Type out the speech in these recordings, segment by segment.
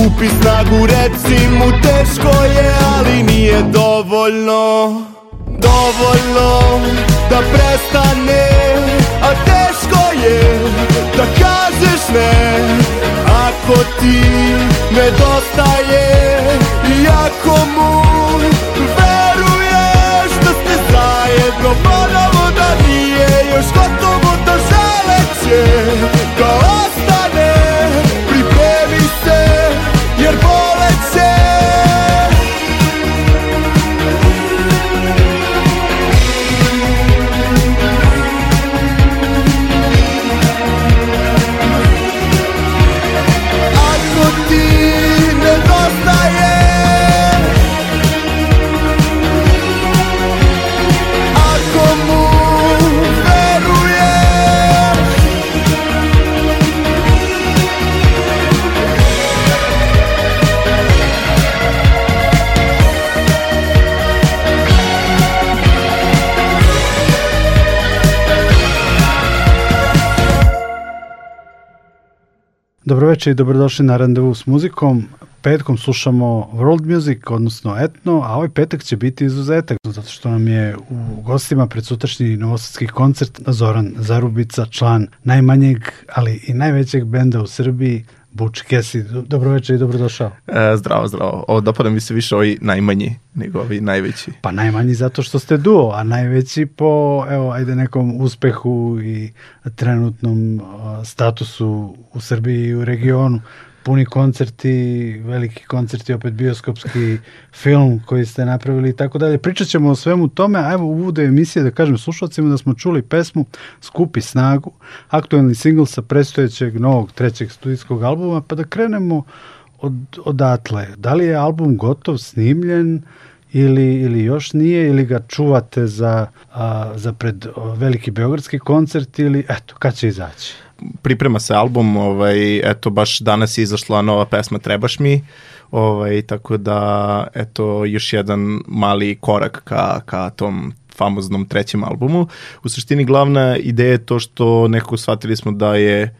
Skupi snagu, reci mu teško je, ali nije dovoljno. Dovoljno da prestane, a teško je da kažeš ne. Ako ti nedostaje i ako mu veruješ da ste zajedno ponovo da nije još gotovo da želeće Dobroveče i dobrodošli na randevu s muzikom. Petkom slušamo world music, odnosno etno, a ovaj petak će biti izuzetak, zato što nam je u gostima predsutašnji novosadski koncert Zoran Zarubica, član najmanjeg, ali i najvećeg benda u Srbiji, Buč Kesi. Dobroveče i dobrodošao. E, zdravo, zdravo. Ovo dopada mi se više ovi najmanji nego ovi najveći. Pa najmanji zato što ste duo, a najveći po, evo, ajde nekom uspehu i trenutnom statusu u Srbiji i u regionu. Puni koncerti, veliki koncerti, opet bioskopski film koji ste napravili i tako dalje. Pričat ćemo o svemu tome, a evo u uvodu emisije da kažem slušalcima da smo čuli pesmu Skupi snagu, aktuelni singl sa predstojećeg novog trećeg studijskog albuma, pa da krenemo od, odatle. Da li je album gotov, snimljen, ili, ili još nije, ili ga čuvate za, a, za pred veliki beogradski koncert ili eto, kad će izaći? Priprema se album, ovaj, eto, baš danas je izašla nova pesma Trebaš mi, ovaj, tako da, eto, još jedan mali korak ka, ka tom famoznom trećem albumu. U suštini glavna ideja je to što nekako shvatili smo da je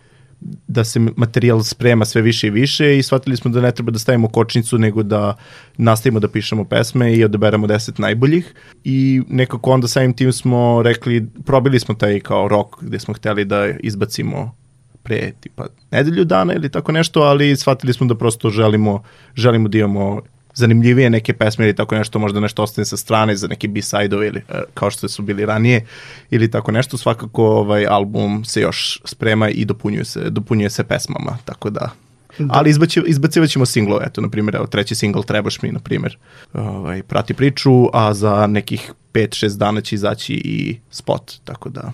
da se materijal sprema sve više i više i shvatili smo da ne treba da stavimo kočnicu nego da nastavimo da pišemo pesme i odaberemo deset najboljih. I nekako onda samim tim smo rekli, probili smo taj kao rok gde smo hteli da izbacimo pre tipa nedelju dana ili tako nešto, ali shvatili smo da prosto želimo, želimo da imamo zanimljivije neke pesme ili tako nešto, možda nešto ostane sa strane za neke B-side-ove ili e, kao što su bili ranije ili tako nešto, svakako ovaj album se još sprema i dopunjuje se, dopunjuje se pesmama, tako da. Da. Ali izbaci, izbacivat ćemo singlove, eto, na primjer, evo, treći singl Trebaš mi, na primjer, ovaj, prati priču, a za nekih 5-6 dana će izaći i spot, tako da...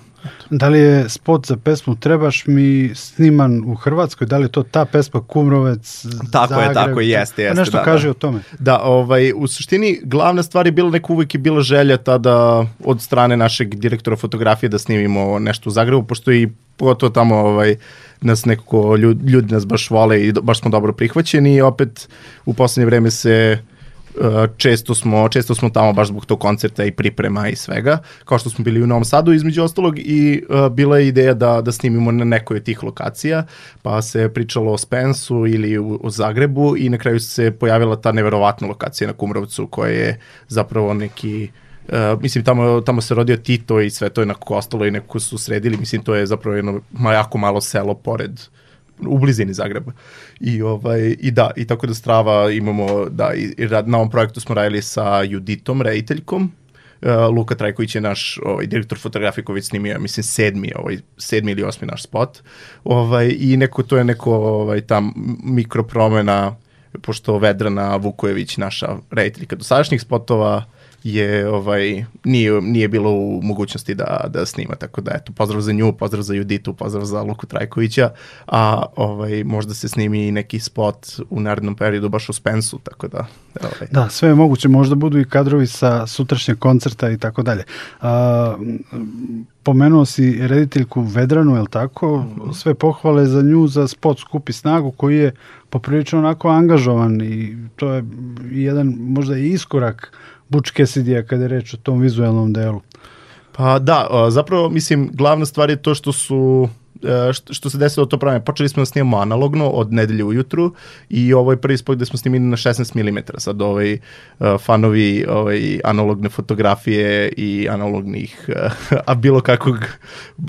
Da li je spot za pesmu Trebaš mi sniman u Hrvatskoj, da li je to ta pesma Kumrovec, Tako Zagreb? je, tako je, jeste, jeste. Pa nešto da, kaže da. o tome. Da, ovaj, u suštini glavna stvar je bila neko uvijek je bila želja tada od strane našeg direktora fotografije da snimimo nešto u Zagrebu, pošto i pogotovo tamo ovaj, nas nekako ljudi, ljudi nas baš vole i baš smo dobro prihvaćeni i opet u poslednje vreme se uh, često smo, često smo tamo baš zbog tog koncerta i priprema i svega, kao što smo bili u Novom Sadu između ostalog i uh, bila je ideja da, da snimimo na nekoj od tih lokacija, pa se pričalo o Spensu ili u, u Zagrebu i na kraju se pojavila ta neverovatna lokacija na Kumrovcu koja je zapravo neki Uh, mislim, tamo, tamo se rodio Tito i sve to je nekako ostalo i nekako su sredili. Mislim, to je zapravo jedno jako malo selo pored u blizini Zagreba. I ovaj i da, i tako da Strava imamo da i, i rad, na ovom projektu smo radili sa Juditom, rediteljkom. Uh, Luka Trajković je naš ovaj, direktor fotografije koji već snimio, mislim, sedmi, ovaj, sedmi ili osmi naš spot. Ovaj, I neko, to je neko ovaj, tam mikropromena, pošto Vedrana Vukojević, naša rediteljka dosadašnjih spotova, je ovaj nije nije bilo u mogućnosti da da snima tako da eto pozdrav za nju, pozdrav za Juditu, pozdrav za Luku Trajkovića, a ovaj možda se snimi neki spot u narednom periodu baš u Spensu, tako da ovaj. Da, sve je moguće, možda budu i kadrovi sa sutrašnjeg koncerta i tako dalje. A, pomenuo si rediteljku Vedranu, je li tako? Sve pohvale za nju za spot Skupi snagu koji je poprilično onako angažovan i to je jedan možda i iskorak Butch Cassidy-a kada je reč o tom vizualnom delu? Pa da, zapravo mislim glavna stvar je to što su što, što se desilo to pravime. Počeli smo da snimamo analogno od nedelje ujutru i ovo je prvi spot gde smo snimili na 16 mm. Sad ovaj, uh, fanovi ovaj, analogne fotografije i analognih, uh, a bilo kakvog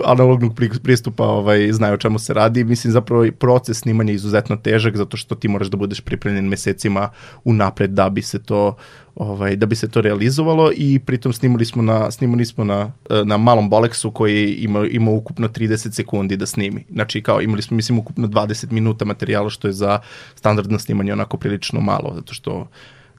analognog pristupa ovaj, znaju o čemu se radi. Mislim zapravo proces snimanja je izuzetno težak zato što ti moraš da budeš pripremljen mesecima unapred da bi se to ovaj, da bi se to realizovalo i pritom snimali smo na, snimali smo na, na malom Bolexu koji ima, ima ukupno 30 sekundi da snimi. Znači kao imali smo mislim ukupno 20 minuta materijala što je za standardno snimanje onako prilično malo zato što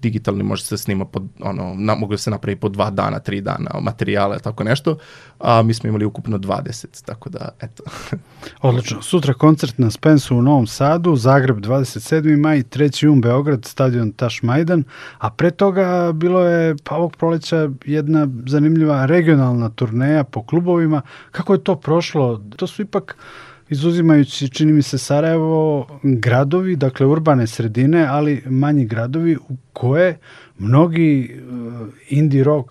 digitalni može se snima pod, ono, na, mogu se napravi po dva dana, tri dana materijale, tako nešto, a mi smo imali ukupno 20, tako da, eto. Odlično. Sutra koncert na Spensu u Novom Sadu, Zagreb 27. maj, 3. jun Beograd, stadion Taš Majdan, a pre toga bilo je, pa ovog proleća, jedna zanimljiva regionalna turneja po klubovima. Kako je to prošlo? To su ipak izuzimajući, čini mi se, Sarajevo, gradovi, dakle urbane sredine, ali manji gradovi u koje mnogi uh, indie rock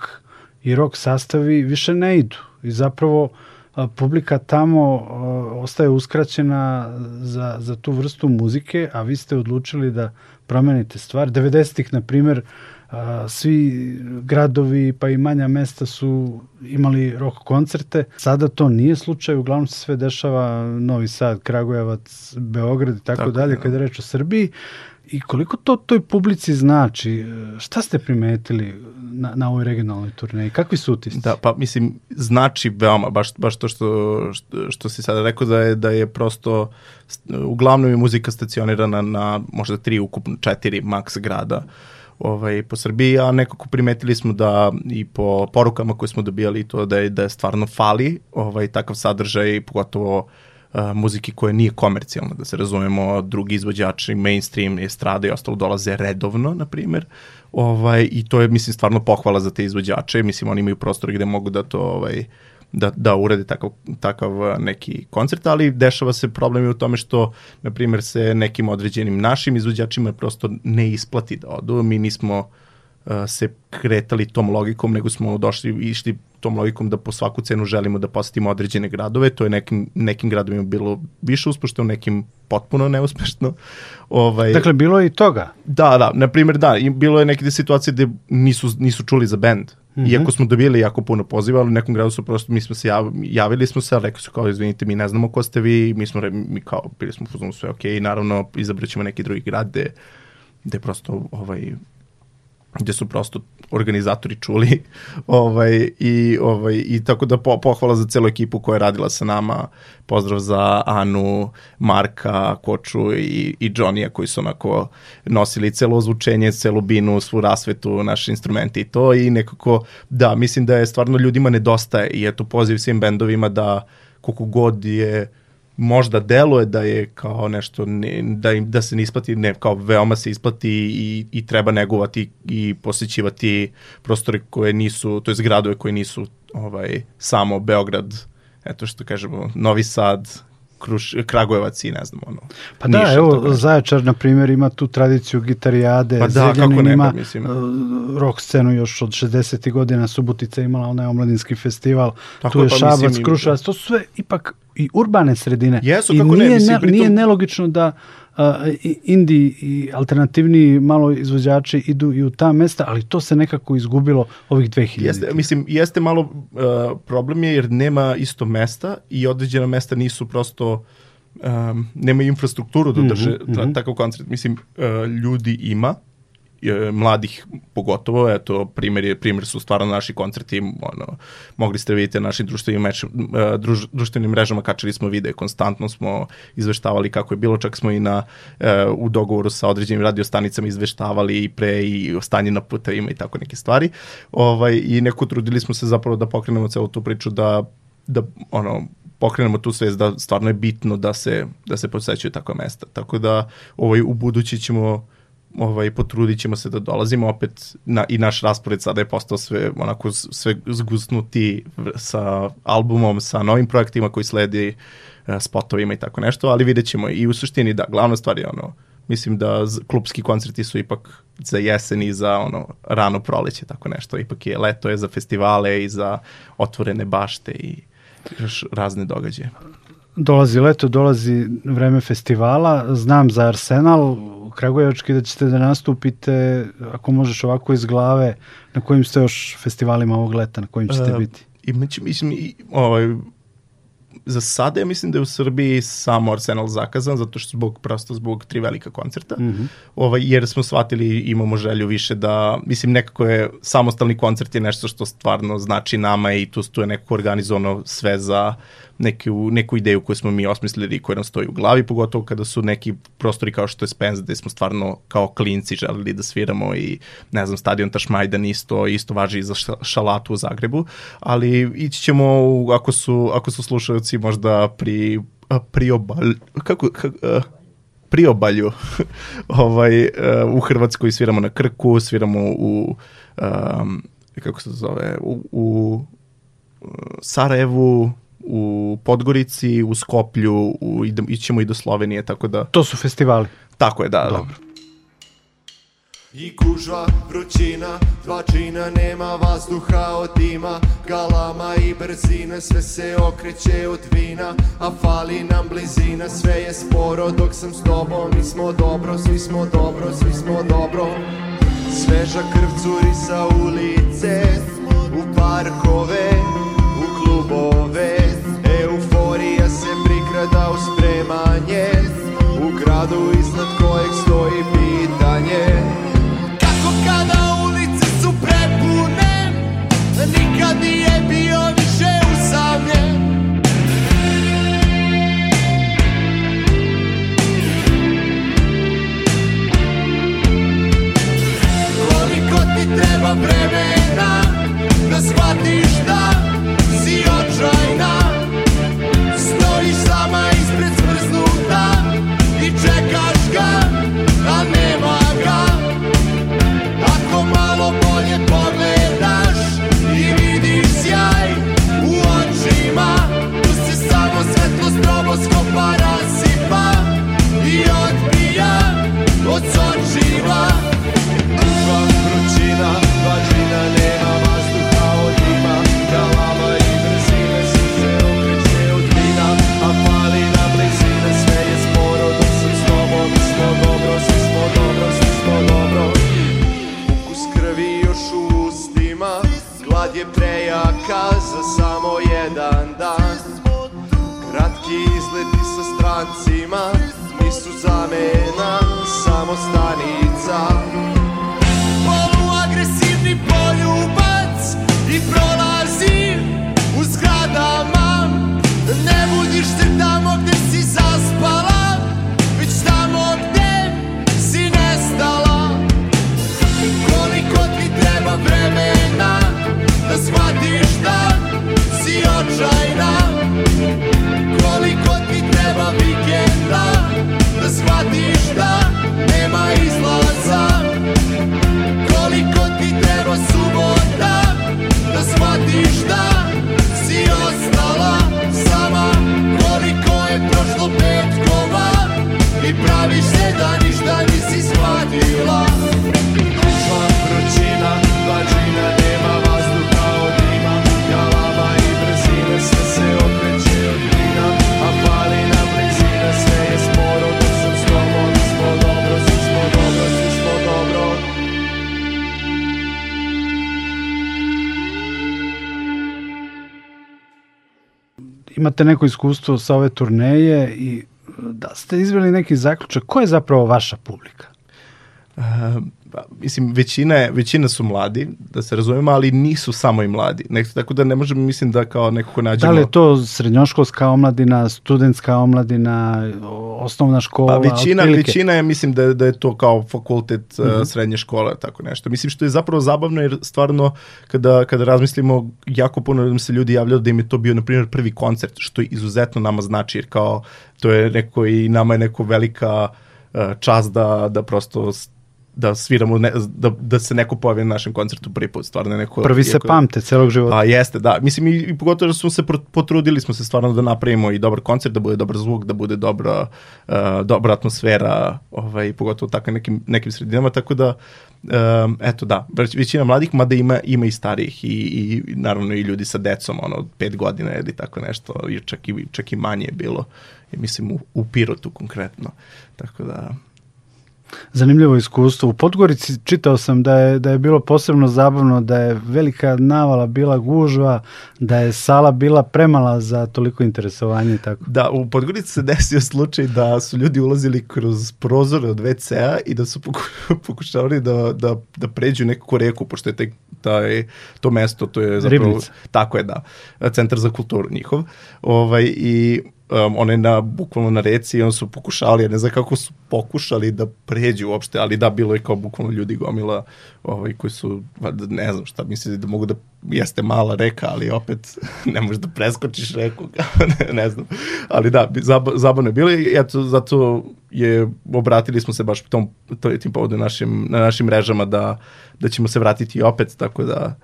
i rock sastavi više ne idu. I zapravo uh, publika tamo uh, ostaje uskraćena za, za tu vrstu muzike, a vi ste odlučili da promenite stvar. 90-ih, na primer, uh, a, svi gradovi pa i manja mesta su imali rock koncerte. Sada to nije slučaj, uglavnom se sve dešava Novi Sad, Kragujevac, Beograd i tako, tako dalje, kada je reč o Srbiji. I koliko to toj publici znači? Šta ste primetili na, na ovoj regionalnoj turneji? Kakvi su utisci? Da, pa mislim, znači veoma, baš, baš to što, što, što si sada rekao da je, da je prosto, uglavnom je muzika stacionirana na možda tri, ukupno četiri maks grada. Uh, ovaj, po Srbiji, a nekako primetili smo da i po porukama koje smo dobijali to da je, da je stvarno fali ovaj, takav sadržaj, pogotovo uh, muziki koja nije komercijalna, da se razumemo, drugi izvođači, mainstream, estrada i ostalo dolaze redovno, na primer, ovaj, i to je, mislim, stvarno pohvala za te izvođače, mislim, oni imaju prostor gde mogu da to ovaj, uh, da, da urade takav, takav neki koncert, ali dešava se problem i u tome što, na primjer, se nekim određenim našim izvođačima prosto ne isplati da odu. Mi nismo uh, se kretali tom logikom, nego smo došli i išli tom logikom da po svaku cenu želimo da posetimo određene gradove, to je nekim, nekim gradovima bilo više uspešno, nekim potpuno neuspešno. Ovaj, dakle, bilo je i toga? Da, da, na primjer da, i bilo je neke situacije gde nisu, nisu čuli za bend, Mm -hmm. Iako smo dobili jako puno poziva, ali u nekom gradu su prosto, mi smo se jav, javili smo se, ali rekli su kao, izvinite, mi ne znamo ko ste vi, mi smo, mi kao, bili smo fuzonu sve ok, i naravno izabrat ćemo neki drugi grad gde, gde prosto, ovaj, gde su prosto organizatori čuli ovaj, i, ovaj, i tako da po, pohvala za celu ekipu koja je radila sa nama, pozdrav za Anu, Marka, Koču i, i Johnny-a koji su onako nosili celo ozvučenje, celu binu, svu rasvetu, naše instrumente i to. I nekako, da, mislim da je stvarno ljudima nedostaje i eto poziv svim bendovima da koliko god je možda deluje da je kao nešto ne, da im da se ne isplati ne kao veoma se isplati i i treba negovati i posećivati prostore koje nisu to jest gradove koji nisu ovaj samo Beograd eto što kažemo Novi Sad Kruš, Kragujevac i ne znam ono. Pa da, evo Zaječar na primjer ima tu tradiciju gitarijade, pa da, Zeljanin ne, ima mislim. Uh, rock scenu još od 60. godina, Subotica imala onaj omladinski festival, tako tu je pa Šabac, mislim, Kruševac, to su sve ipak i urbane sredine. Jesu, I kako nije, ne, mislim, ne, nije nelogično da i- indie i alternativni malo izvođači idu i u ta mesta, ali to se nekako izgubilo ovih 2000. Jeste, mislim, jeste malo uh, problem je jer nema isto mesta i određena mesta nisu prosto um, nema infrastrukturu da drže mm -hmm. takav koncert. Mislim, uh, ljudi ima, e, mladih pogotovo, eto, primjer, je, primjer su stvarno naši koncerti, ono, mogli ste vidjeti na našim društvenim, meč, e, druž, društvenim mrežama, kačali smo videe, konstantno smo izveštavali kako je bilo, čak smo i na, e, u dogovoru sa određenim radiostanicama izveštavali i pre i o stanje na putevima i tako neke stvari. Ovaj, I neko trudili smo se zapravo da pokrenemo celu tu priču da da ono pokrenemo tu svest da stvarno je bitno da se da se posećuju takva mesta. Tako da ovaj u budući ćemo ovaj, potrudit ćemo se da dolazimo opet na, i naš raspored sada je postao sve onako sve zgusnuti sa albumom, sa novim projektima koji sledi e, spotovima i tako nešto, ali vidjet ćemo i u suštini da, glavna stvar je ono, mislim da klubski koncerti su ipak za jesen i za ono rano proleće, tako nešto, ipak je leto je za festivale i za otvorene bašte i još razne događaje. Dolazi leto, dolazi vreme festivala, znam za Arsenal, Kragujevački da ćete da nastupite, ako možeš ovako iz glave, na kojim ste još festivalima ovog leta, na kojim ćete uh, biti? Imać, mislim, i, ovaj, za sada ja mislim da je u Srbiji samo Arsenal zakazan, zato što zbog, prosto zbog tri velika koncerta, mm -hmm. ovaj, jer smo shvatili, imamo želju više da, mislim, nekako je samostalni koncert je nešto što stvarno znači nama i tu, tu je nekako organizovano sve za neku, neku ideju koju smo mi osmislili i koja nam stoji u glavi, pogotovo kada su neki prostori kao što je Spence, gde smo stvarno kao klinci želeli da sviramo i ne znam, stadion Tašmajdan isto, isto važi i za šalatu u Zagrebu, ali ići ćemo, ako su, ako su slušalci možda pri, pri obal, kako, kako priobalju ovaj, uh, u Hrvatskoj sviramo na Krku, sviramo u um, kako se zove u, u Sarajevu, u Podgorici, u Skoplju, u, ićemo i do Slovenije, tako da... To su festivali? Tako je, da. da. Dobro. I kuža, vrućina, dva džina, nema vazduha od dima Galama i brzina, sve se okreće od vina A fali nam blizina, sve je sporo dok sam s tobom Mi smo dobro, svi smo dobro, svi smo dobro Sveža krv curi sa ulice, u parkove, u klubove prikrada u spremanje U gradu iznad kojeg stoji pitanje. Kako kada ulice su prepune Nikad nije bio više usamljen. Koliko ti treba vremena Da shvatiš da imate neko iskustvo sa ove turneje i da ste izveli neki zaključak, ko je zapravo vaša mislim, većina, je, većina su mladi, da se razumemo, ali nisu samo i mladi. Nek, tako da ne možemo, mislim, da kao nekako nađemo... Da li je to srednjoškolska omladina, studentska omladina, osnovna škola? Pa većina, otprilike? većina je, mislim, da, da je to kao fakultet mm. -hmm. srednje škole, tako nešto. Mislim, što je zapravo zabavno, jer stvarno, kada, kada razmislimo, jako puno nam se ljudi javljaju da im je to bio, na primjer, prvi koncert, što izuzetno nama znači, jer kao, to je neko i nama je neko velika uh, čast da, da prosto da sviramo, ne, da, da se neko pojavi na našem koncertu prvi put, stvarno je neko... Prvi se pamte celog života. Pa jeste, da. Mislim, i, i pogotovo da smo se potrudili smo se stvarno da napravimo i dobar koncert, da bude dobar zvuk, da bude dobra, uh, dobra atmosfera, ovaj, pogotovo u takvim nekim, nekim sredinama, tako da, um, eto da, već- većina mladih, mada ima, ima i starijih i, i naravno i ljudi sa decom, ono, od pet godina ili tako nešto, i čak i, čak i manje je bilo, i mislim, u, u Pirotu konkretno, tako da, Zanimljivo iskustvo. U Podgorici čitao sam da je, da je bilo posebno zabavno, da je velika navala bila gužva, da je sala bila premala za toliko interesovanje i tako. Da, u Podgorici se desio slučaj da su ljudi ulazili kroz prozore od WC-a i da su poku- pokušavali da, da, da pređu neku reku, pošto je taj, taj, to mesto, to je zapravo... Ribnica. Tako je, da. Centar za kulturu njihov. Ovaj, I um, on je na, bukvalno na reci i on su pokušali, ja ne znam kako su pokušali da pređu uopšte, ali da, bilo je kao bukvalno ljudi gomila ovaj, koji su, ne znam šta, misli da mogu da, jeste mala reka, ali opet ne možeš da preskočiš reku, ne, ne znam. Ali da, zab, zabavno je bilo i eto, zato je, obratili smo se baš tom, to, tim povodom našim, na našim mrežama da, da ćemo se vratiti opet, tako da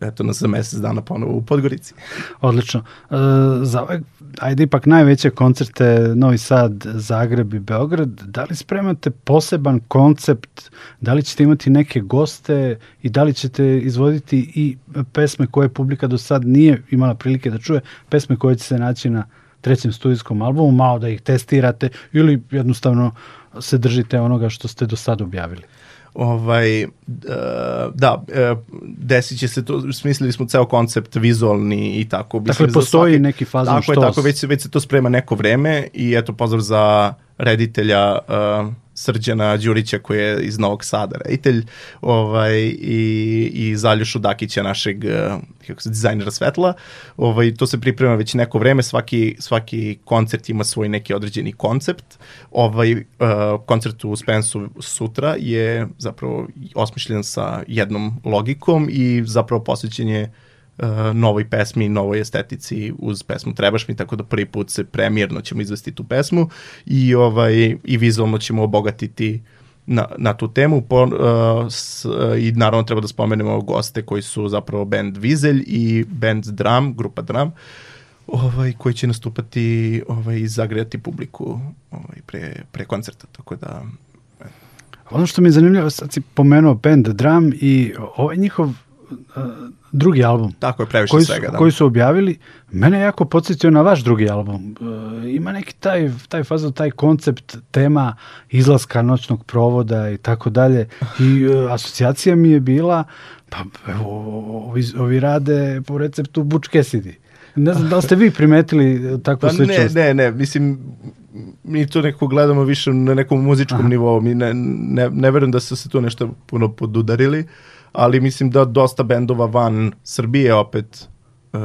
eto nas za mesec dana ponovo u Podgorici. Odlično. E, za ove, ajde ipak najveće koncerte Novi Sad, Zagreb i Beograd, da li spremate poseban koncept, da li ćete imati neke goste? I da li ćete izvoditi i pesme koje publika do sad nije imala prilike da čuje, pesme koje će se naći na trećem studijskom albumu, malo da ih testirate ili jednostavno se držite onoga što ste do sad objavili. Ovaj, uh, da, uh, desit će se to, smislili smo ceo koncept vizualni i tako. Dakle, za postoji neki fazon Tako je, što- tako, već se, već se to sprema neko vreme i eto pozdrav za reditelja uh, Srđana Đurića koji je iz Novog Sada reditelj ovaj, i, i Zaljušu Dakića našeg uh, kako se, dizajnera svetla. Ovaj, to se priprema već neko vreme, svaki, svaki koncert ima svoj neki određeni koncept. Ovaj uh, koncert u Spensu sutra je zapravo osmišljen sa jednom logikom i zapravo posvećen je uh, novoj pesmi, novoj estetici uz pesmu Trebaš mi, tako da prvi put se premijerno ćemo izvesti tu pesmu i, ovaj, i vizualno ćemo obogatiti na, na tu temu. Po, uh, s, uh, i naravno treba da spomenemo goste koji su zapravo band Vizelj i band Dram, grupa Dram ovaj, koji će nastupati ovaj, i zagrejati publiku ovaj, pre, pre koncerta, tako da Ono što mi je zanimljivo, sad si pomenuo band Drum i ovaj njihov uh, drugi album tako je previše koji su, svega. Da. koji su objavili, mene jako podsjetio na vaš drugi album. Uh, ima neki taj, taj fazon, taj koncept, tema izlaska noćnog provoda i tako dalje. I uh, asocijacija mi je bila, pa evo, ovi, ovi rade po receptu Butch Cassidy. Ne znam da li ste vi primetili takvu Pa ne, sličnost. ne, ne, mislim, mi to nekako gledamo više na nekom muzičkom Aha. nivou, mi ne, ne, ne verujem da su se tu nešto puno podudarili, ali mislim da dosta bendova van Srbije opet uh,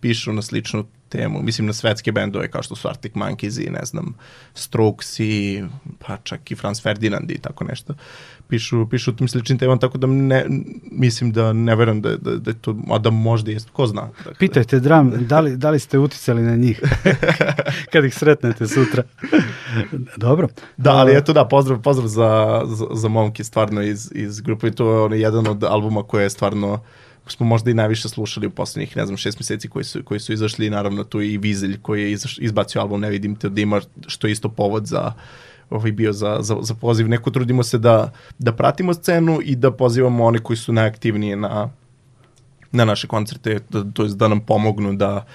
pišu na sličnu temu, mislim na svetske bendove kao što su Arctic Monkeys i ne znam Strokes i pa čak i Franz Ferdinand i tako nešto pišu, pišu tim sličnim temama, tako da ne, mislim da ne verujem da, da, da to, a da možda jest, ko zna. Dakle, Pitajte Dram, da li, da li ste uticali na njih kad ih sretnete sutra. Dobro. Da, ali eto da, pozdrav, pozdrav za, za, za momke stvarno iz, iz grupe i to je jedan od albuma koje je stvarno smo možda i najviše slušali u poslednjih, ne znam, šest meseci koji su, koji su izašli i naravno tu i Vizelj koji je izaš, izbacio album Ne vidim te od dima, što je isto povod za ovaj bio za, za, za poziv. Neko trudimo se da, da pratimo scenu i da pozivamo one koji su najaktivnije na, na naše koncerte, da, to jest da nam pomognu da,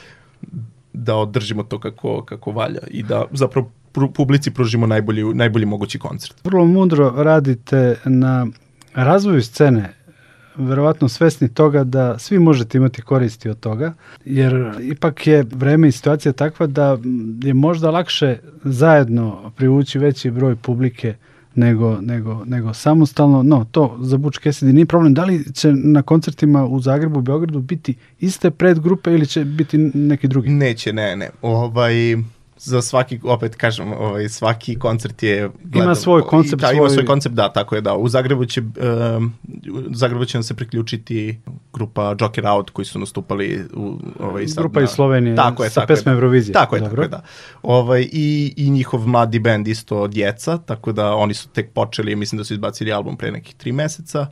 da održimo to kako, kako valja i da zapravo publici pružimo najbolji, najbolji mogući koncert. Vrlo mudro radite na razvoju scene verovatno svesni toga da svi možete imati koristi od toga, jer ipak je vreme i situacija takva da je možda lakše zajedno privući veći broj publike nego, nego, nego samostalno. No, to za Butch Cassidy nije problem. Da li će na koncertima u Zagrebu Beogradu biti iste predgrupe ili će biti neki drugi? Neće, ne, ne. Ovaj, za svaki, opet kažem, ovaj, svaki koncert je... Gledam, ima svoj koncept. Da, svoj... ima svoj koncept, da, tako je, da. U Zagrebu će, um, Zagrebu će nam se priključiti grupa Joker Out koji su nastupali u, ovaj, sad, Grupa iz Slovenije tako je, sa tako pesme je, Eurovizije. Tako je, Dobro. tako je, da. Ovaj, i, I njihov mladi bend isto Djeca, tako da oni su tek počeli, mislim da su izbacili album pre nekih tri meseca. Uh,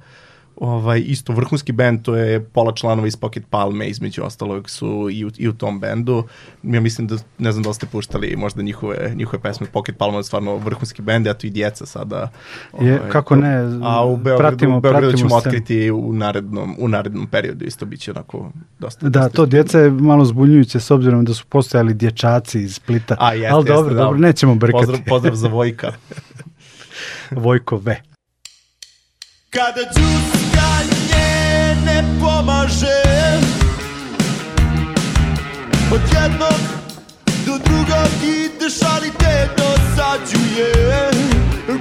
ovaj, isto vrhunski bend, to je pola članova iz Pocket Palme, između ostalog su i u, i u tom bendu. Ja mislim da, ne znam da li ste puštali možda njihove, njihove pesme, Pocket Palme je stvarno vrhunski bend, a to i djeca sada. Je, ovaj, kako ne, a u Beogradu, pratimo, u Beogradu pratimo ćemo otkriti u narednom, u narednom periodu, isto biće onako dosta. Da, dosta to djeca je malo zbunjujuće s obzirom da su postojali dječaci iz Splita. A, jeste, Ali dobro, jeste, dobro, nećemo brkati. Pozdrav, pozdrav za Vojka. Vojko V. Kada džuskanje ne pomaže Od jednog do drugog ideš, ali te dosađuje.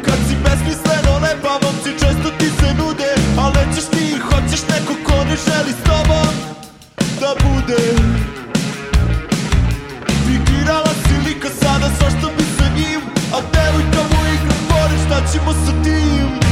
Kad si besmisleno lepa, momci često ti se nude Al nećeš ti, hoćeš neko ko ne želi s tobom da bude. Fikirala si lika sada, zašto bi sa njim? A devojka mu igra pored, šta ćemo sa tim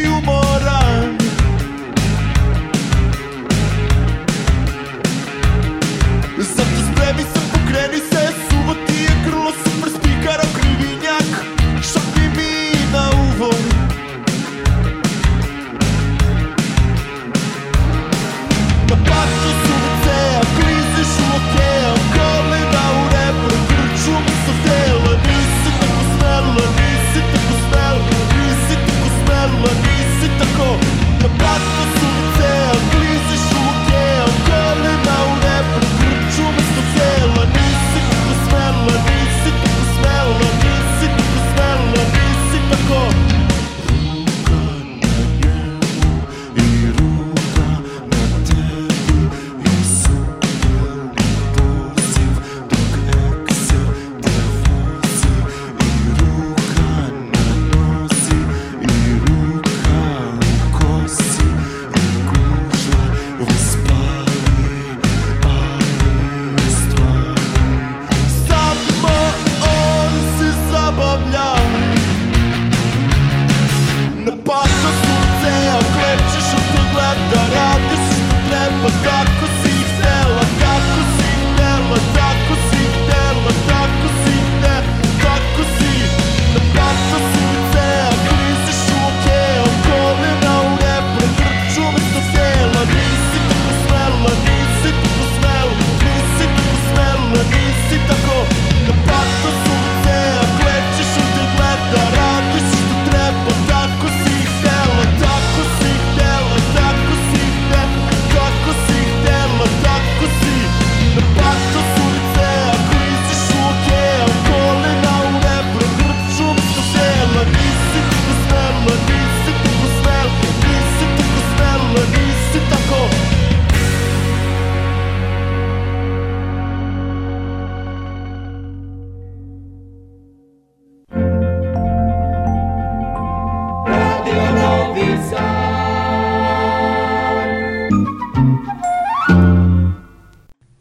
Na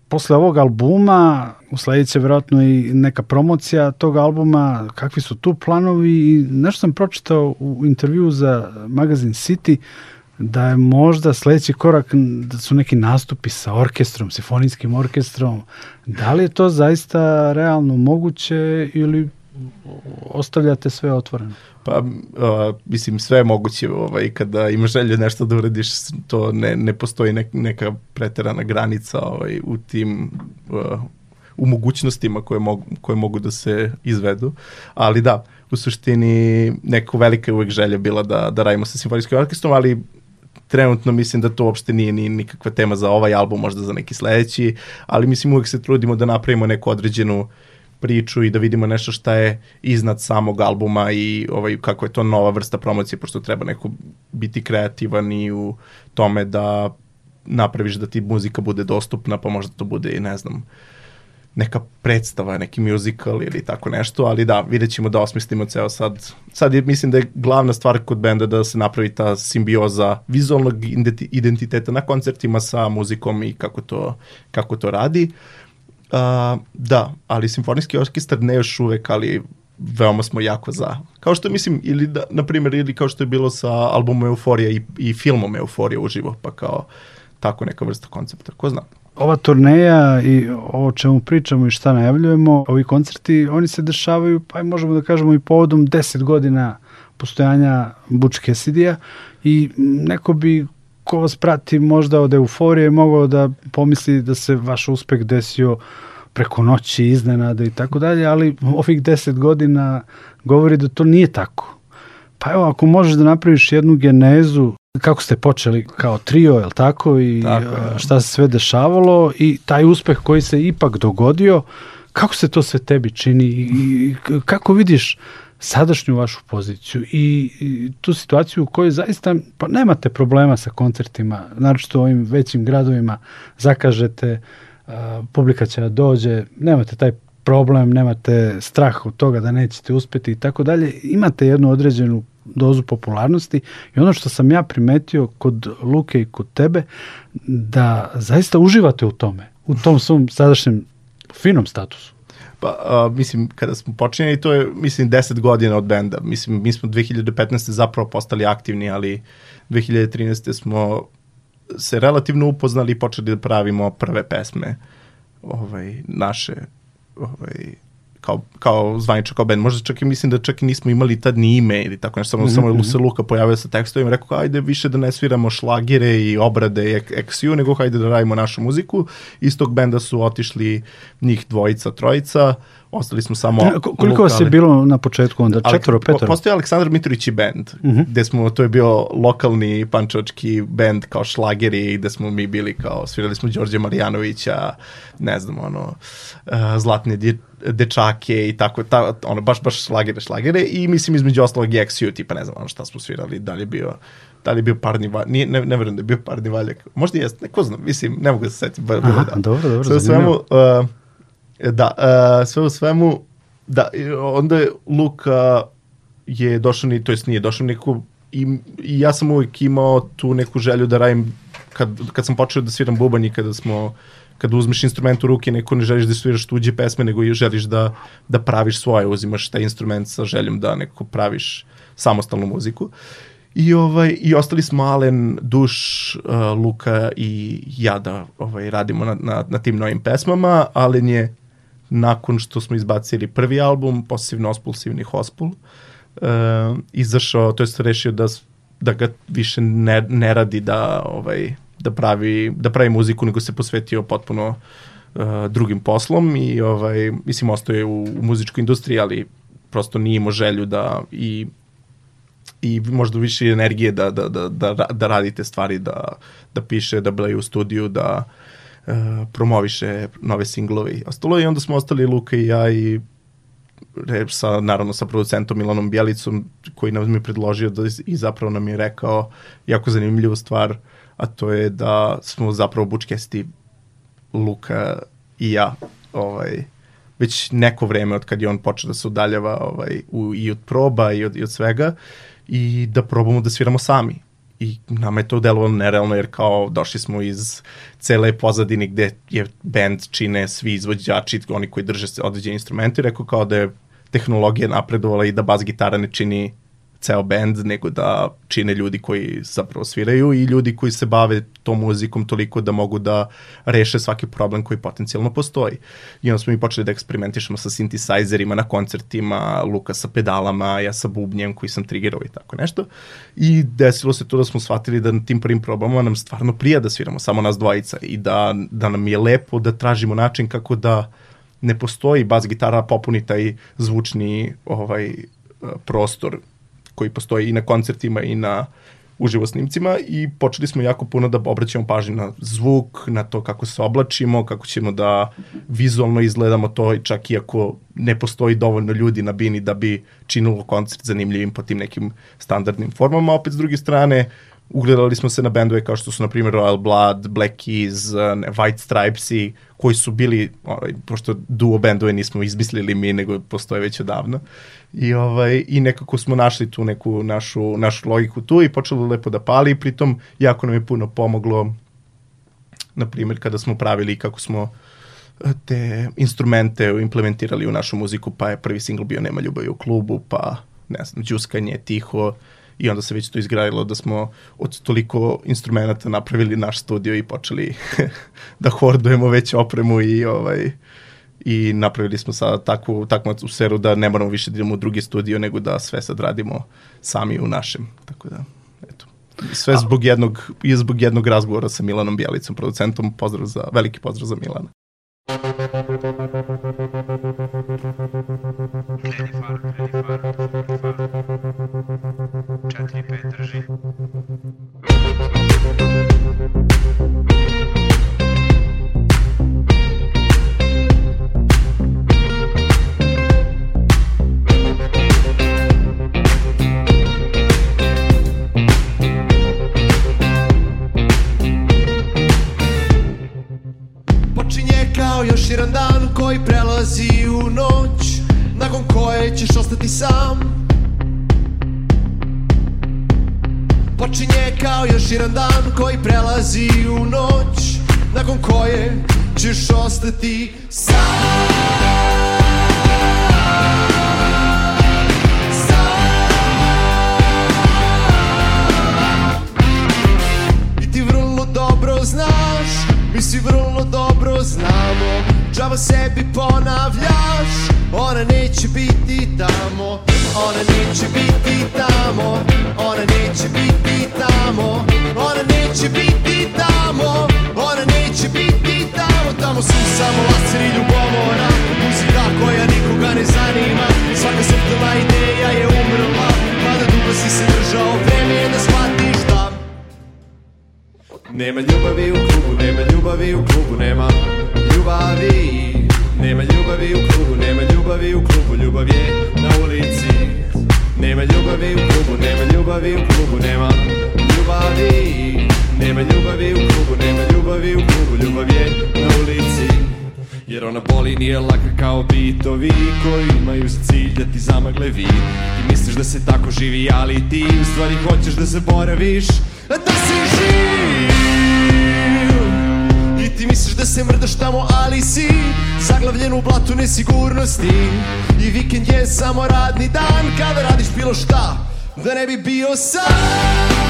Posle ovog albuma usledit će vjerojatno i neka promocija tog albuma, kakvi su tu planovi i nešto sam pročitao u intervju za magazin City da je možda sledeći korak da su neki nastupi sa orkestrom, sifonijskim orkestrom. Da li je to zaista realno moguće ili ostavljate sve otvoreno? Pa, uh, mislim, sve je moguće ovaj, kada imaš želje nešto da uradiš, to ne, ne postoji nek, neka preterana granica ovaj, u tim uh, u mogućnostima koje mogu, koje mogu da se izvedu. Ali da, u suštini neko velika uvek želja bila da, da radimo sa simfonijskim orkestrom, ali trenutno mislim da to uopšte nije ni nikakva tema za ovaj album, možda za neki sledeći, ali mislim uvek se trudimo da napravimo neku određenu priču i da vidimo nešto šta je iznad samog albuma i ovaj kako je to nova vrsta promocije pošto treba neko biti kreativan i u tome da napraviš da ti muzika bude dostupna pa možda to bude i ne znam neka predstava, neki musical ili tako nešto, ali da, vidjet ćemo da osmislimo ceo sad. Sad je, mislim da je glavna stvar kod benda da se napravi ta simbioza vizualnog identiteta na koncertima sa muzikom i kako to, kako to radi. Uh, da, ali simfonijski orkestar ne još uvek, ali veoma smo jako za. Kao što mislim, ili da, na primjer, ili kao što je bilo sa albumom Euforija i, i filmom Euforija uživo, pa kao tako neka vrsta koncepta, ko zna ova turneja i ovo čemu pričamo i šta najavljujemo, ovi koncerti, oni se dešavaju, pa možemo da kažemo i povodom 10 godina postojanja Butch Cassidy-a i neko bi ko vas prati možda od euforije mogao da pomisli da se vaš uspeh desio preko noći, iznenada i tako dalje, ali ovih 10 godina govori da to nije tako. Pa evo, ako možeš da napraviš jednu genezu kako ste počeli kao trio, je li tako? I tako, ja. šta se sve dešavalo i taj uspeh koji se ipak dogodio, kako se to sve tebi čini i kako vidiš sadašnju vašu poziciju i, i tu situaciju u kojoj zaista pa nemate problema sa koncertima, naročito u ovim većim gradovima, zakažete, a, publika će da dođe, nemate taj problem, nemate strah od toga da nećete uspeti i tako dalje, imate jednu određenu dozu popularnosti i ono što sam ja primetio kod Luke i kod tebe, da zaista uživate u tome, u tom svom sadašnjem finom statusu. Pa, a, mislim, kada smo počinjeli, to je, mislim, 10 godina od benda. Mislim, mi smo 2015. zapravo postali aktivni, ali 2013. smo se relativno upoznali i počeli da pravimo prve pesme ovaj, naše ovaj, kao, kao zvanično kao band. Možda čak i mislim da čak i nismo imali tad ni ime ili tako nešto, samo, mm -hmm. samo je Lusa Luka pojavio sa tekstovima i rekao ajde više da ne sviramo šlagire i obrade i eksiju, nego hajde da radimo našu muziku. Iz tog benda su otišli njih dvojica, trojica, ostali smo samo... Ne, koliko vas je bilo na početku onda? Četvoro, petoro? Postoje Aleksandar Mitrović i band, mhm. -huh. gde smo, to je bio lokalni pančočki band kao šlageri, gde smo mi bili kao, svirali smo Đorđe Marijanovića, ne znam, ono, uh, Zlatne dečake i tako, ta, ono, baš, baš šlagere, šlagere i mislim između ostalog i XU, tipa ne znam ono šta smo svirali, da li je bio da li je bio parni valjak, nije, ne, ne verujem da je bio parni valjak, možda i jeste, neko znam, mislim, ne mogu da se setiti. Ba, Aha, da. dobro, dobro, Sve u svemu, uh, da, uh, sve u svemu, da, onda je Luka je došao ni, to jest nije došao neku, i, i ja sam uvijek imao tu neku želju da radim, kad, kad sam počeo da sviram bubanj i kada smo kada uzmeš instrument u ruke, neko ne želiš da sviraš tuđe pesme, nego želiš da, da praviš svoje, uzimaš taj instrument sa željom da neko praviš samostalnu muziku. I, ovaj, I ostali smo Alen, Duš, uh, Luka i ja da ovaj, radimo na, na, na tim novim pesmama. Alen je, nakon što smo izbacili prvi album, posebno Ospulsivni Hospul, uh, izašao, to je rešio da, da ga više ne, ne radi da ovaj, da pravi, da pravi muziku, nego se posvetio potpuno uh, drugim poslom i ovaj, mislim ostaje u, u muzičkoj industriji, ali prosto nije imao želju da i i možda više energije da, da, da, da, da radite stvari, da, da piše, da bleje u studiju, da uh, promoviše nove singlove i ostalo. I onda smo ostali Luka i ja i sa, naravno sa producentom Milanom Bjelicom koji nam je predložio da, i zapravo nam je rekao jako zanimljivu stvar a to je da smo zapravo bučkesti Luka i ja ovaj, već neko vreme od kad je on počeo da se udaljava ovaj, u, i od proba i od, i od svega i da probamo da sviramo sami. I nama je to delovalo nerealno jer kao došli smo iz cele pozadine gde je band čine svi izvođači, oni koji drže određene instrumente, rekao kao da je tehnologija napredovala i da bas gitara ne čini ceo band, nego da čine ljudi koji zapravo sviraju i ljudi koji se bave tom muzikom toliko da mogu da reše svaki problem koji potencijalno postoji. I onda smo mi počeli da eksperimentišemo sa synthesizerima na koncertima, Luka sa pedalama, ja sa bubnjem koji sam triggerao i tako nešto. I desilo se to da smo shvatili da na tim prvim probama nam stvarno prija da sviramo samo nas dvojica i da, da nam je lepo da tražimo način kako da ne postoji bas gitara popuni taj zvučni ovaj prostor koji postoji i na koncertima i na uživo snimcima i počeli smo jako puno da obraćamo pažnju na zvuk, na to kako se oblačimo, kako ćemo da vizualno izgledamo to čak i ako ne postoji dovoljno ljudi na bini da bi činilo koncert zanimljivim po tim nekim standardnim formama. Opet s druge strane, ugledali smo se na bendove kao što su na primjer Royal Blood, Black Keys, White Stripes i koji su bili, ovaj, pošto duo bendove nismo izmislili mi, nego postoje već odavno. I, ovaj, I nekako smo našli tu neku našu, našu logiku tu i počelo lepo da pali. Pritom jako nam je puno pomoglo na primjer kada smo pravili kako smo eh, te instrumente implementirali u našu muziku, pa je prvi singl bio Nema ljubavi u klubu, pa ne znam, džuskanje, tiho, i onda se već to izgradilo da smo od toliko instrumenta napravili naš studio i počeli da hordujemo već opremu i ovaj i napravili smo sad takvu, takvu atmosferu da ne moramo više da idemo u drugi studio, nego da sve sad radimo sami u našem. Tako da, eto. Sve zbog jednog, i zbog jednog razgovora sa Milanom Bjelicom, producentom. Pozdrav za, veliki pozdrav za Milana. Četiri, jedan dan koji prelazi u noć Nakon koje ćeš ostati sam. Si vrlo dobro znamo. Džava sebi ponavljaš Ona neće biti tamo Ona neće biti tamo Ona neće biti tamo Ona neće biti tamo Ona neće biti tamo Tamo su samo laser i ljubomora. Muzika koja nikoga ne zanima. Svaka subtilna ideja je umrla. Mada dugo si se držao Vreme je da shvatiš da Nema ljubavi u klubu, nema ljubavi u klubu, nema ljubavi Nema ljubavi u klubu, nema ljubavi u klubu, ljubav je na ulici. Nema ljubavi u klubu, nema ljubavi u klubu, nema ljubavi. Nema ljubavi u klubu, nema ljubavi u klubu, ljubav je na ulici. Jer ona boli nije laka kao bitovi Koji imaju za cilj da ti zamagle vid. Ti misliš da se tako živi, ali ti u stvari hoćeš da zaboraviš Da si živ Ti misliš da se mrdaš tamo, ali si Zaglavljen u blatu nesigurnosti. I vikend je samo radni dan Kada radiš bilo šta Da ne bi bio sam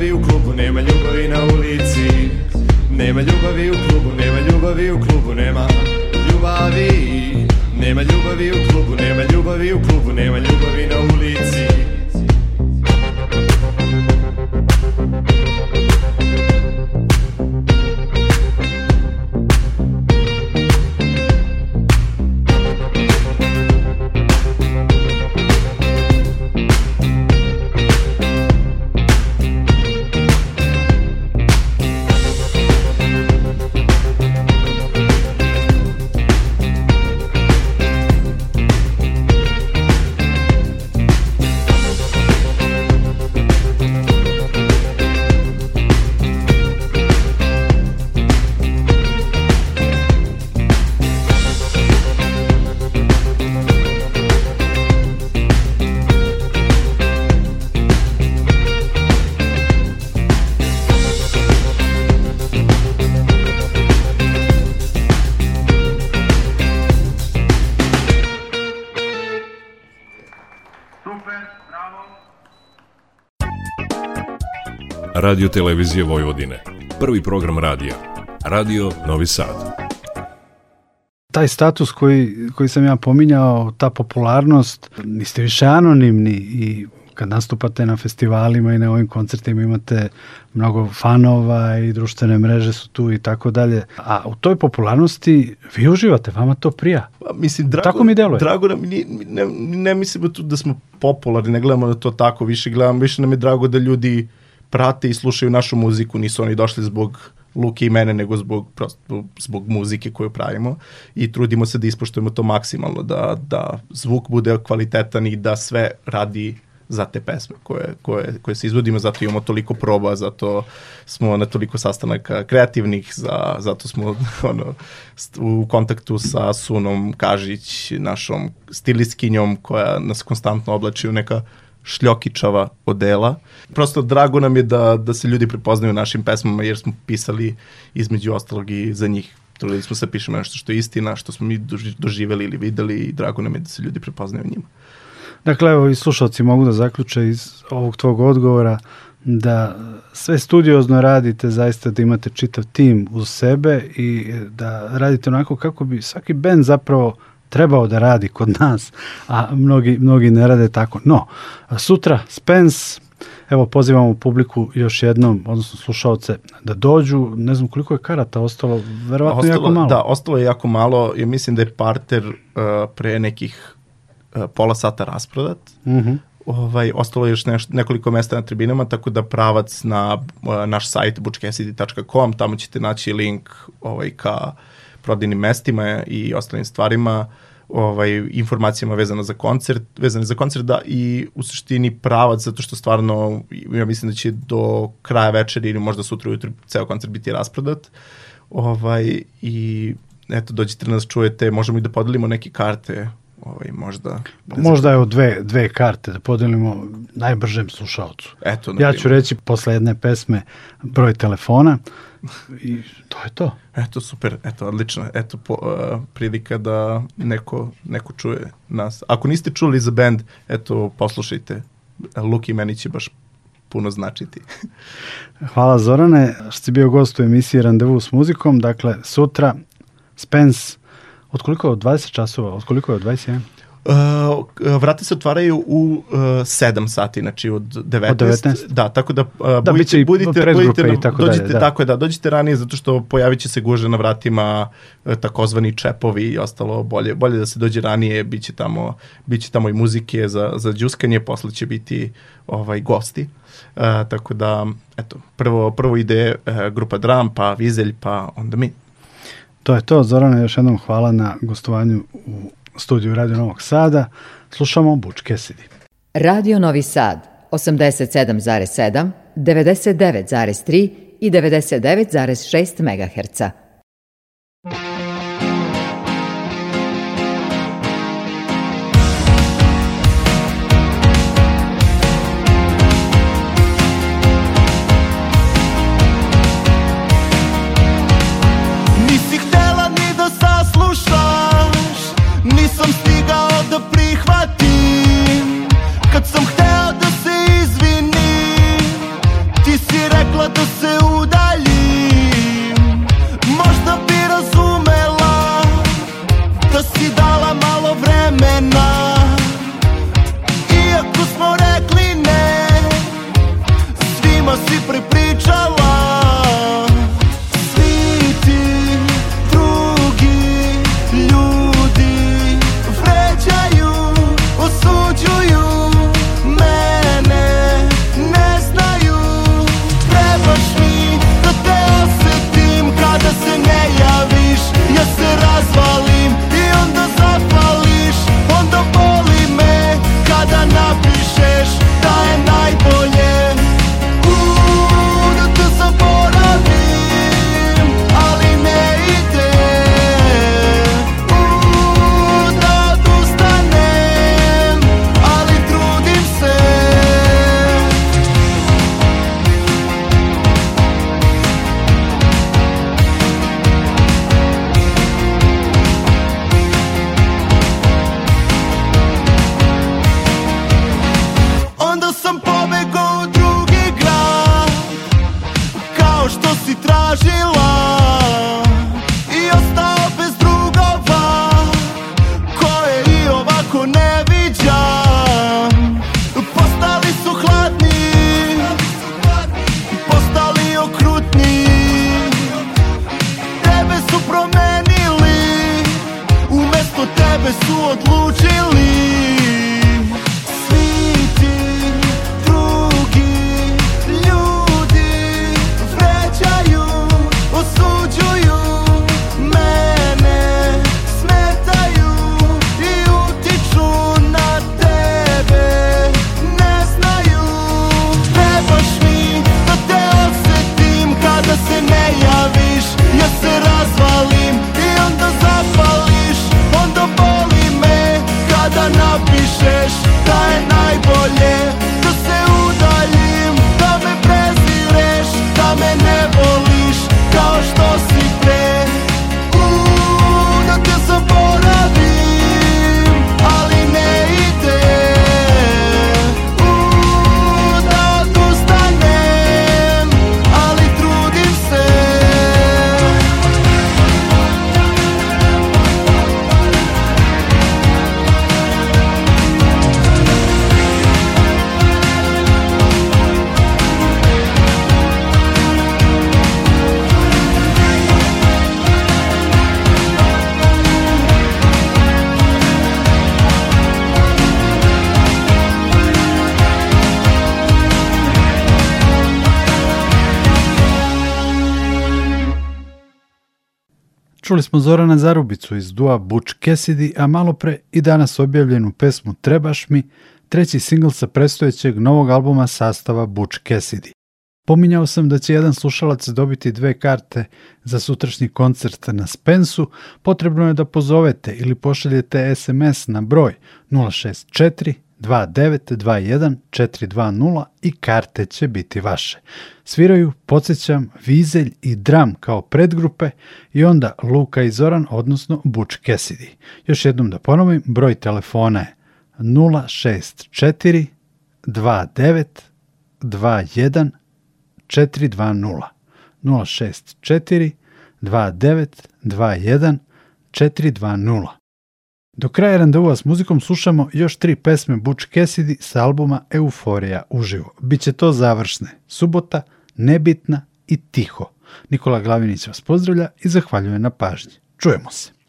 ljubavi u klubu, nema ljubavi na ulici. Nema ljubavi u klubu, nema ljubavi u klubu, nema ljubavi. Nema ljubavi u klubu, nema ljubavi u klubu, nema ljubavi na ulici Radio Televizije Vojvodine. Prvi program radija. Radio Novi Sad. Taj status koji, koji sam ja pominjao, ta popularnost, niste više anonimni i kad nastupate na festivalima i na ovim koncertima imate mnogo fanova i društvene mreže su tu i tako dalje. A u toj popularnosti vi uživate, vama to prija. Pa, mislim, drago, tako mi deluje. Drago nam, ne, ne, ne mislimo tu da smo popularni, ne gledamo na to tako, više gledamo, više nam je drago da ljudi prate i slušaju našu muziku, nisu oni došli zbog Luke i mene, nego zbog, prosto, zbog muzike koju pravimo i trudimo se da ispoštujemo to maksimalno, da, da zvuk bude kvalitetan i da sve radi za te pesme koje, koje, koje se izvodimo, zato imamo toliko proba, zato smo na toliko sastanaka kreativnih, za, zato smo ono, u kontaktu sa Sunom Kažić, našom stilistkinjom koja nas konstantno oblači u neka šljokičava odela. Prosto drago nam je da, da se ljudi prepoznaju našim pesmama jer smo pisali između ostalog i za njih. Trudili smo se da pišemo nešto što je istina, što smo mi doživeli ili videli i drago nam je da se ljudi prepoznaju njima. Dakle, evo i slušalci mogu da zaključe iz ovog tvog odgovora da sve studiozno radite, zaista da imate čitav tim uz sebe i da radite onako kako bi svaki bend zapravo trebao da radi kod nas, a mnogi, mnogi ne rade tako. No, sutra Spence, evo pozivamo publiku još jednom, odnosno slušalce, da dođu, ne znam koliko je karata ostalo, verovatno ostalo, jako malo. Da, ostalo je jako malo, ja mislim da je parter uh, pre nekih uh, pola sata rasprodat. Mm -hmm. Ovaj, ostalo je još neš, nekoliko mesta na tribinama, tako da pravac na uh, naš sajt bučkesidi.com, tamo ćete naći link ovaj, ka prodajnim mestima i ostalim stvarima, ovaj, informacijama vezano za koncert, vezano za koncert, da, i u suštini pravac, zato što stvarno, ja mislim da će do kraja večeri ili možda sutra ujutru ceo koncert biti rasprodat. Ovaj, I eto, dođite da nas čujete, možemo i da podelimo neke karte ovaj, možda... Možda je dve, dve karte da podelimo najbržem slušalcu. Eto, ja ću reći posle jedne pesme broj telefona i to je to. Eto, super, eto, odlično. Eto, po, uh, prilika da neko, neko čuje nas. Ako niste čuli za band, eto, poslušajte. Luki meni će baš puno značiti. Hvala Zorane, što si bio gost u emisiji Randevu s muzikom. Dakle, sutra Spence Od koliko je? Od 20 časova? Od koliko je? Od 21? Uh, vrata se otvaraju u uh, 7 sati, znači od 19. Od 19? Da, tako da, uh, da budite, budite, budite nam, tako dođite, dalje. Da. Tako je, da, dođite ranije zato što pojavit će se guže na vratima, uh, takozvani čepovi i ostalo bolje, bolje da se dođe ranije, bit će tamo, bit će tamo i muzike za, za džuskanje, posle će biti ovaj, gosti. Uh, tako da, eto, prvo, prvo ide uh, grupa Dram, pa Vizelj, pa onda mi. To je to. Zorana, još jednom hvala na gostovanju u studiju Radio Novog Sada. Slušamo Buč Kesidi. Radio Novi Sad, 87,7, 99,3 i 99,6 MHz. Čuli smo Zorana Zarubicu iz dua Butch Cassidy, a malo pre i danas objavljenu pesmu Trebaš mi, treći singl sa predstojećeg novog albuma sastava Butch Cassidy. Pominjao sam da će jedan slušalac dobiti dve karte za sutrašnji koncert na Spensu. Potrebno je da pozovete ili pošaljete SMS na broj 064 2921 420 i karte će biti vaše. Sviraju, podsjećam, Vizelj i Dram kao predgrupe i onda Luka i Zoran, odnosno Butch Cassidy. Još jednom da ponovim, broj telefona je 064 29 21 420 064 29 21 420. Do kraja randevua s muzikom slušamo još tri pesme Butch Cassidy sa albuma Euforija uživo. Biće to završne. Subota, Nebitna i Tiho. Nikola Glavinić vas pozdravlja i zahvaljuje na pažnji. Čujemo se.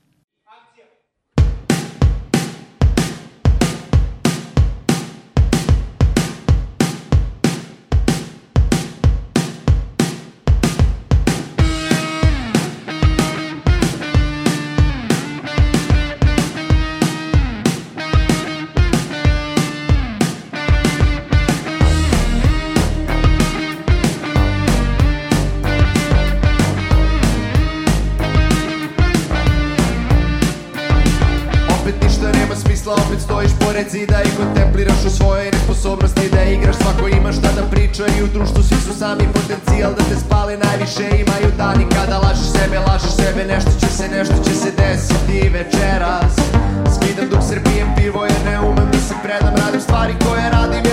Opet stojiš pored zida I kontempliraš u svojoj nesposobnosti da igraš. Svako ima šta da priča i u društvu svi su sami potencijal Da te spale najviše. Imaju dani kada lažeš sebe, lažeš sebe. Nešto će se, nešto će se desiti večeras. Skidam dok srbijem pivo jer ne umem da se predam. Radim stvari koje radim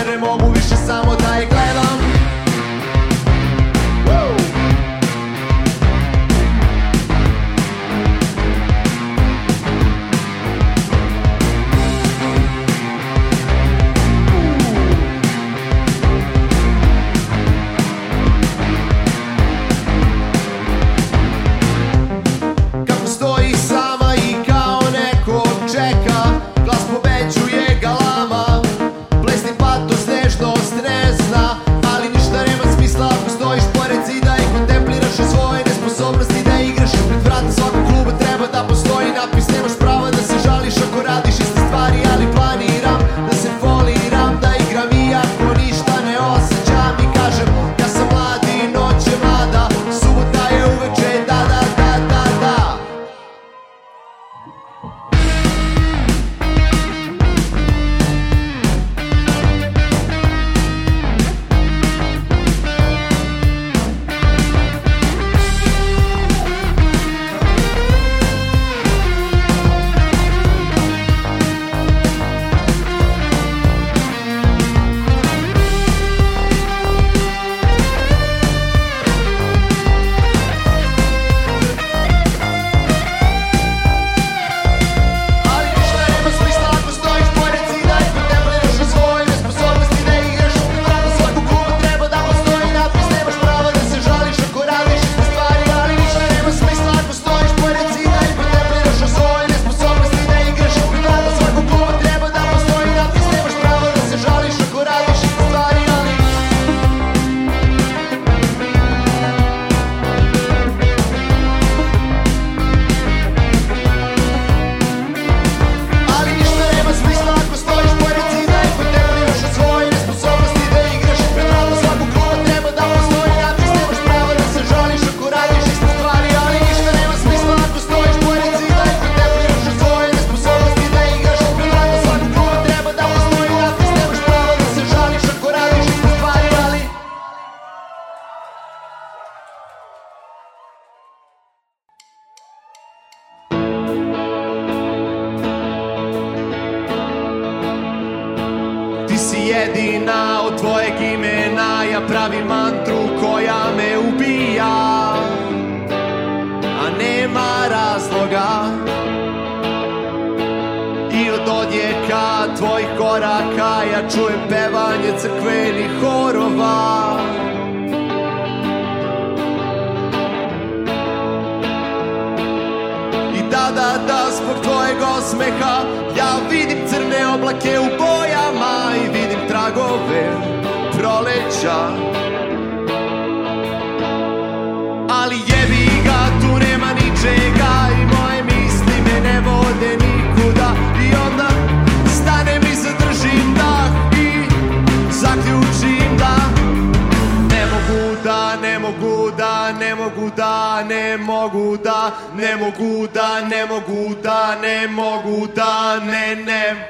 ne mogu da, ne mogu da, ne mogu da, ne mogu da, ne mogu da, ne, ne.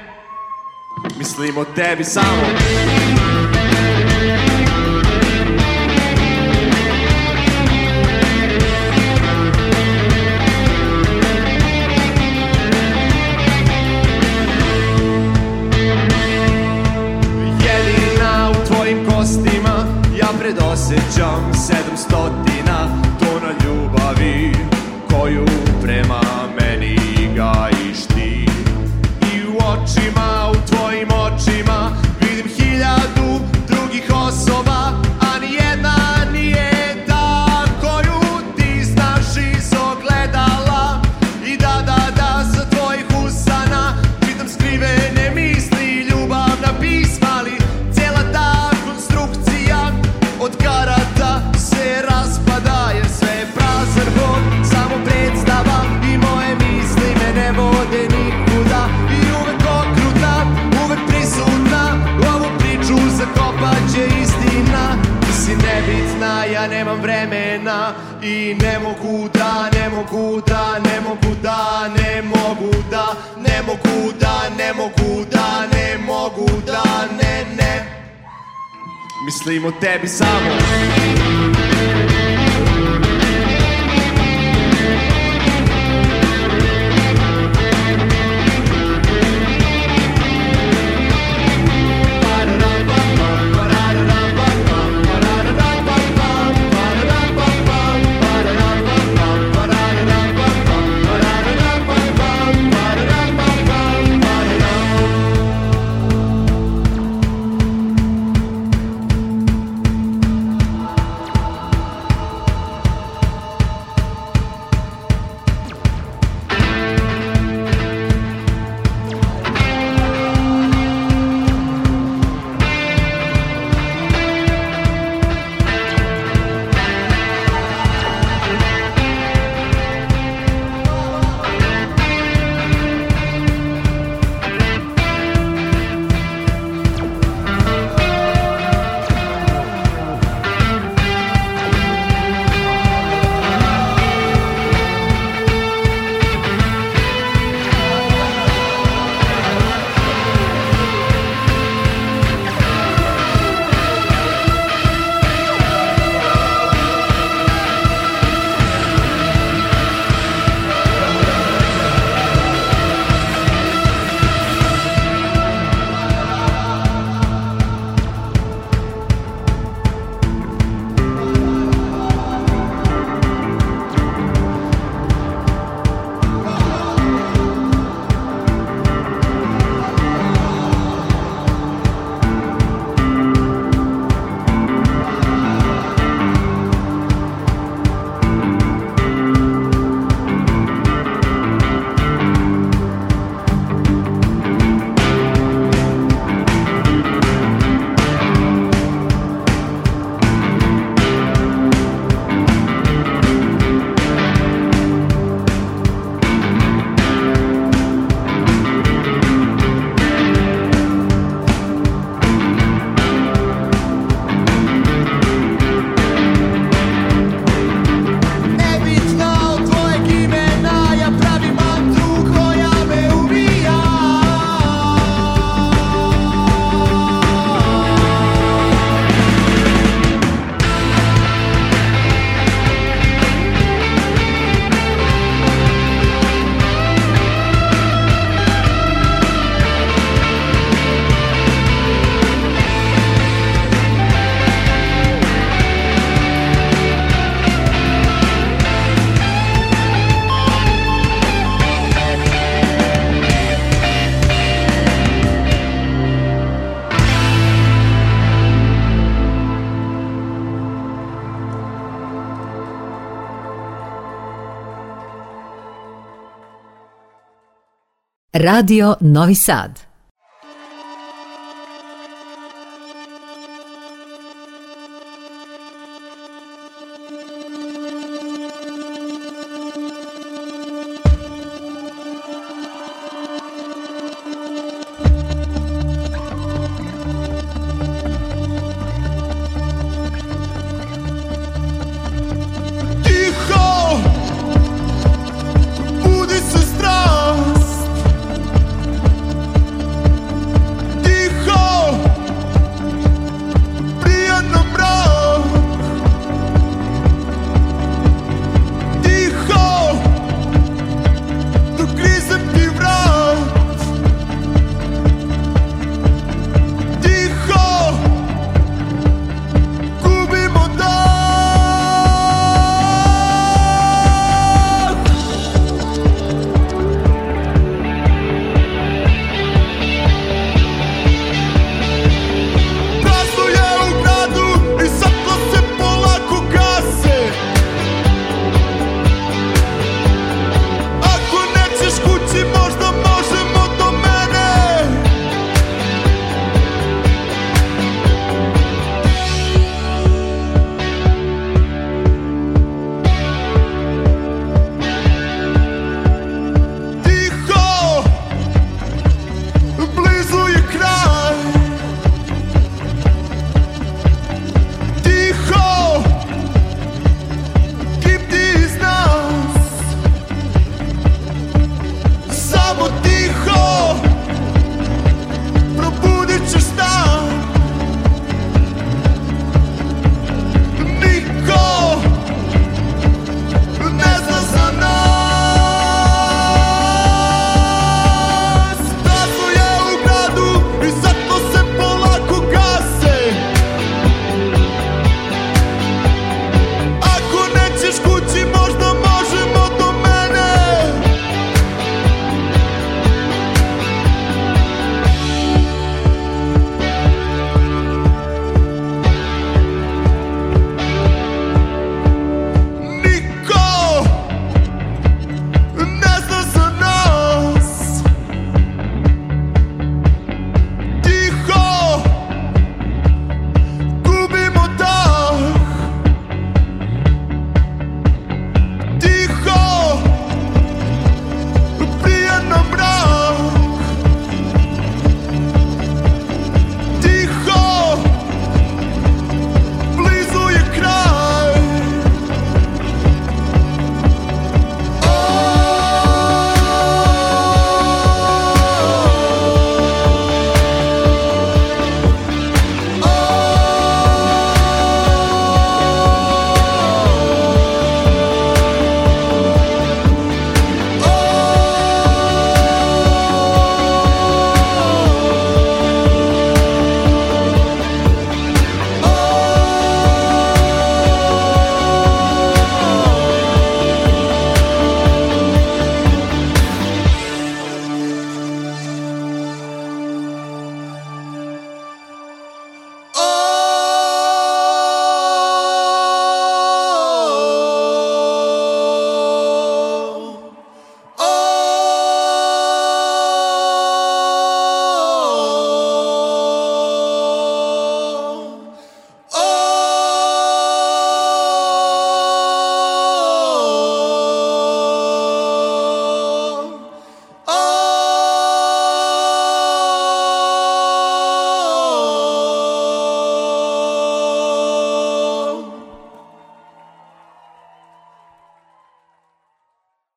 Mislim o tebi samo. Ja predosećam sedam stotina Tona ljubavi Koju prema I ne mogu da, ne mogu da, ne mogu da, ne mogu da Ne mogu da, ne mogu da, ne mogu da, ne, ne. Mislim o tebi samo Radio Novi Sad